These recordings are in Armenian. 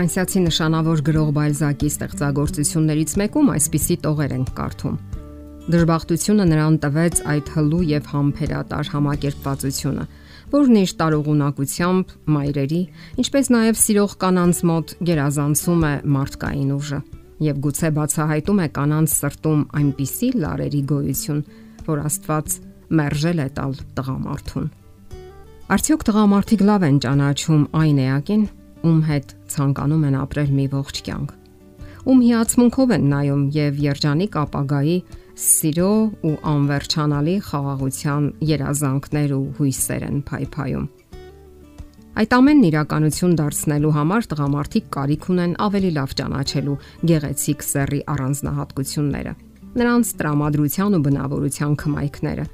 Ֆրանսիացի նշանավոր գրող Բալզակի ստեղծագործություններից մեկում այսպիսի տողեր են կարդում. Դժբախտությունը նրան տվեց այդ հլու եւ համբերատար համակերպվածությունը, որն իր տարողունակությամբ մայրերի, ինչպես նաեւ սիրող կանանց մոտ գերազանցում է մարդկային ուժը եւ գուցե բացահայտում է կանանց սրտում այնպիսի լարերի գոյություն, որ Աստված մերժել է տալ տղամարդուն։ Արդյոք տղամարդիկ լավ են ճանաչում այն էակին, ում հետ ցանկանում են ապրել մի ողջ կյանք։ Ում հիացմունքով են նայում եւ երջանիկ ապագայի սիրո ու անվերջանալի խաղաղության երազանքներ ու հույսեր են փայփայում։ Այդ ամենն իրականություն դարձնելու համար տղամարդիկ կարիք ունեն ավելի լավ ճանաչելու գեղեցիկ սեռի առանձնահատկությունները։ Նրանց տրամադրության ու բնավորության քմայքները,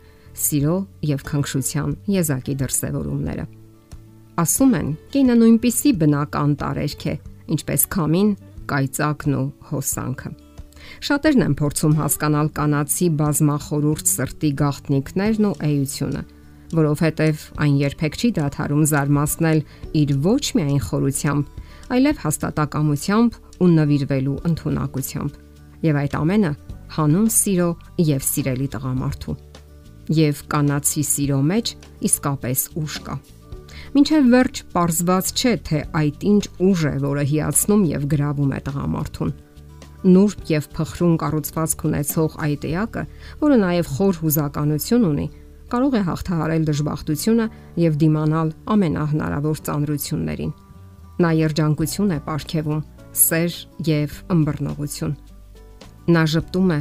սիրո եւ քնքշության եզակի դրսևորումները ասում են, կինը նույնպիսի բնական տարերք է, ինչպես քամին, կայծակն ու հոսանքը։ Շատերն են փորձում հասկանալ կանացի բազմախորուրդ սրտի գաղտնիքներն ու էությունը, որովհետև այն երբեք չի դադարում զարմացնել իր ոչ միայն խորությամբ, այլև հաստատակամությամբ ու նվիրվելու ընտունակությամբ։ Եվ այդ ամենը հանուն սիրո եւ սիրելի տղամարդու։ Եվ կանացի սիրո մեջ իսկապես ուժ կա։ Մինչև վերջ պարզված չէ, թե այդ ինչ ուժ է, որը հիացնում եւ գրավում է տղամարդուն։ Նուրբ եւ փխրուն կառուցվածք ունեցող այդ էակը, որը նաեւ խոր հուզականություն ունի, կարող է հաղթահարել դժբախտությունը եւ դիմանալ ամենահնարավոր ծանրություններին։ Նա երջանկություն է ապարգևում, սեր եւ ըմբռնողություն։ Նա ճպտում է,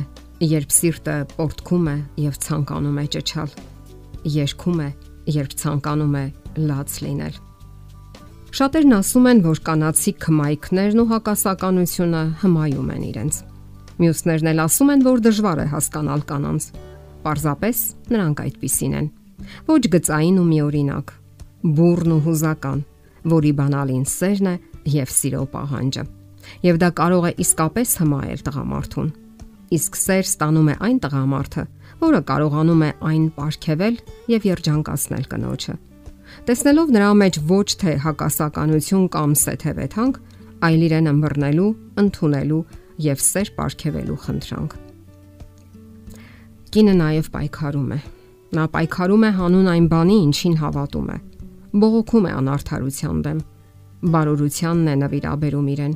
երբ սիրտը պորտքում է եւ ցանկանում է ճճալ։ Երգում է, երբ ցանկանում է լաց լինել։ Շատերն ասում են, որ կանացի քմայքներն ու հակասականությունը հմայում են իրենց։ Մյուսներն էլ ասում են, որ դժվար է հասկանալ կանանց։ Պարզապես նրանք այդպիսին են։ Ոչ գծային ու միօրինակ, բուրն ու հուզական, որի բանալին սերն է եւ սիրո պահանջը։ Եվ դա կարող է իսկապես հմայել տղամարդուն։ Իսկ սեր ստանում է այն տղամարդը, որը կարողանում է այն ապարգևել եւ երջանկացնել կնոջը Տեսնելով նրա մեջ ոչ թե հակասականություն կամ սեթևեթանք, այլ իրեն ըմբռնելու, ընդունելու եւ սեր ապարգևելու խնդրանք։ Կինը նաև պայքարում է։ Նա պայքարում է հանուն այն բանի, ինչին հավատում է։ Բողոքում է անարթարության դեմ։ Բարօրությանն է նվիրաբերում իրեն։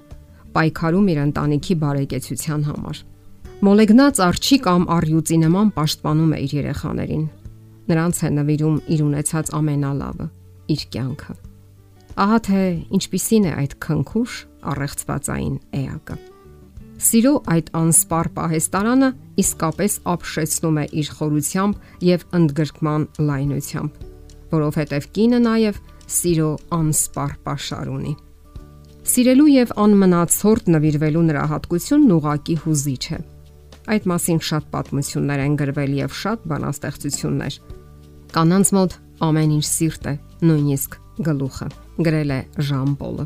Պայքարում իր ընտանիքի բարեկեցության համար։ Մոլեգնած արչի կամ արյուծի նման պաշտպանում է իր երեխաներին, նրանց է նվիրում իր ունեցած ամենալավը՝ իր կյանքը։ Ահա թե ինչպիսին է այդ քնքուշ առեղծվածային էակը։ Սիրո այդ անսպար պահեստարանը իսկապես ապշեցնում է իր խորությամբ եւ ընդգրկման լայնությամբ, որովհետեւ կինը նաեւ սիրո անսպար pašար ունի։ Սիրելու եւ անմնացորդ նվիրվելու նրա հատկությունն ուղակի հուզիչ է։ Այդ մասին շատ պատմություններ են գրվել եւ շատ բանաստեղծություններ, Կանանց մոտ ամեն ինչ սիրտ է, նույնիսկ գլուխը, գրել է Ժան Պոլը։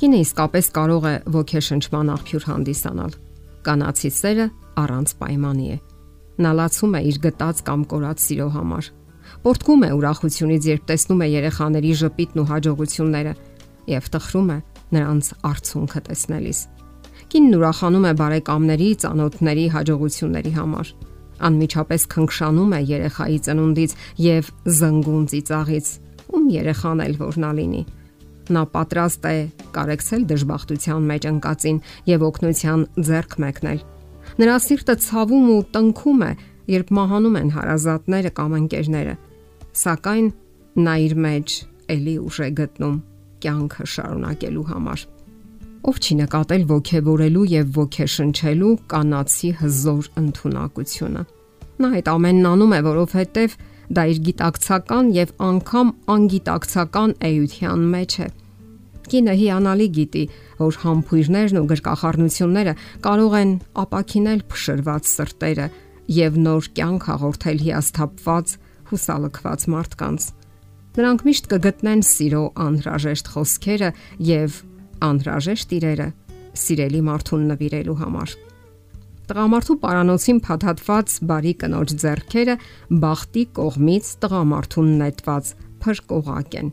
Կինը իսկապես կարող է ոգեշնչման աղբյուր հանդիսանալ։ Կանացի սերը առանց պայմանի է։ Նա լացում է իր գտած կամ կորած սիրո համար։ Պորտկում է ուրախությունից, երբ տեսնում է երեխաների ժպիտն ու հաջողությունները եւ տխրում է նրանց արցունքը տեսնելիս։ Կինն ուրախանում է բարեկամների, ծանոթների հաջողությունների համար անմիջապես քնքշանում է երեխայի ծնունդից եւ զնգուն ծիծաղից, ում երեխան էլ որ նա լինի։ Նա պատրաստ է կարեկցել դժբախտության մեջ ընկածին եւ օգնության ձեռք մեկնել։ Նրա սիրտը ցավում ու տնքում է, երբ մահանում են հարազատները կամ ընկերները։ Սակայն նա իր մեջ ելի ուժ է գտնում կյանքը շարունակելու համար ով չի նկատել ողքեվորելու եւ ողքեշնչելու կանացի հզոր ընտունակությունը։ Նա այդ ամենն անում է, որովհետեւ դա իր գիտակցական եւ անգամ անգիտակցական էության մեջ է։ Կինը հիանալի գիտի, որ համբույրներն ու գրկախառնությունները կարող են ապակինել փշրված սրտերը եւ նոր կյանք հաղորդել հիասթափված, հուսալքված մարդկանց։ Նրանք միշտ կգտնեն սիրո անհրաժեշտ խոսքերը եւ անհրաժեշտ իրերը սիրելի մարդուն նվիրելու համար։ Տղամարդու պարանոցին փաթաթված բարի կնոջ зерքերը բախտի կողմից տղամարդուն նետված փրկողակ են։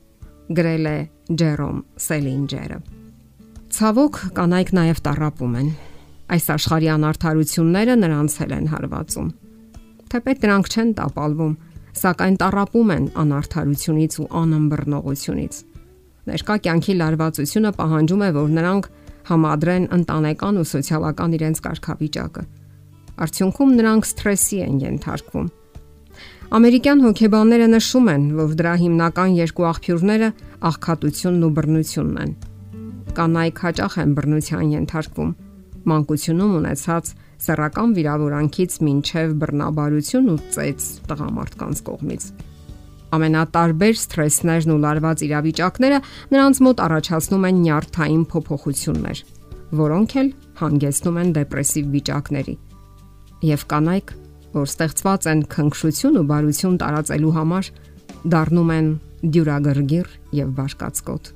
Գրել է Ջերոմ Սելինջերը։ Ցավոք կանայք նաև տարապում են։ Այս աշխարհի անարթարությունները նրանց հել են հարվածում։ Թեպետ նրանք չեն տապալվում, սակայն տարապում են անարթարությունից ու անըմբռնողությունից։ Ներկա կյանքի լարվածությունը պահանջում է, որ նրանք համադրեն ընտանեկան ու սոցիալական իրենց կարգավիճակը։ Արդյունքում նրանք սթրեսի են ենթարկվում։ Ամերիկյան հոգեբանները նշում են, որ դրա հիմնական երկու աղբյուրները աղքատությունն ու բռնությունն են։ Կանայք հաճախ են բռնության ենթարկվում։ Մանկությունում ունեցած սեռական վիրավորանքից մինչև բռնաբարություն ու ծեծ տղամարդկանց կողմից։ Ամենատարբեր սթրեսներն ու լարված իրավիճակները նրանց մոտ առաջացնում են նյարդային փոփոխություններ, որոնք էլ հանգեցնում են դեպրեսիվ վիճակների։ Եվ կանայք, որ ստեղծված են քնքշություն ու բարություն տարածելու համար, դառնում են դյուրագրգիռ եւ բաշկացկոտ,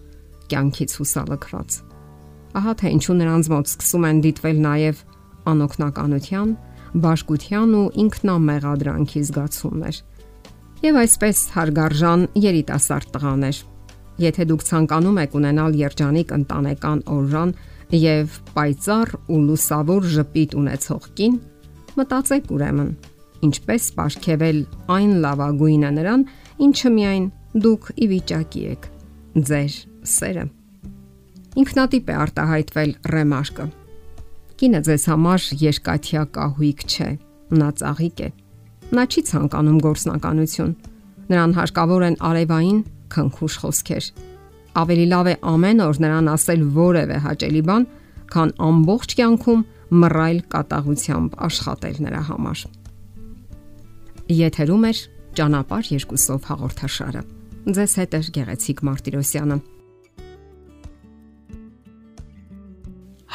կյանքից հուսալքված։ Ահա թե ինչու նրանց մոտ սկսում են դիտվել նաև անօքնականության, բաշկության ու ինքնամեղադրանքի զգացումներ։ Եվ այսպես հարգարժան երիտասարդ տղաներ, եթե դուք ցանկանում եք ունենալ երջանիկ ընտանեկան օրժան եւ պայծառ ու լուսավոր ժպիտ ունեցող կին, մտածեք ուրեմն, ինչպես ապարգևել այն լավագույնը նրան, ինչը միայն դուք ի վիճակի եք։ Ձեր սերը։ Ինքնատիպ է արտահայտվել ռեմաշկը Կինը ձեզ համար երկաթյա կահույք չէ, նա ծաղիկ է։ Նա չի ցանկանում գործնականություն։ Նրան հարկավոր են արևային քնքուշ խոսքեր։ Ավելի լավ է ամեն օր նրան ասել որևէ հաճելի բան, քան ամբողջ կյանքում մռայլ կատաղությամբ աշխատել նրա համար։ Եթերում է ճանապարհ երկուսով հաղորդաշարը։ Ձեզ հետ է Գեղեցիկ Մարտիրոսյանը։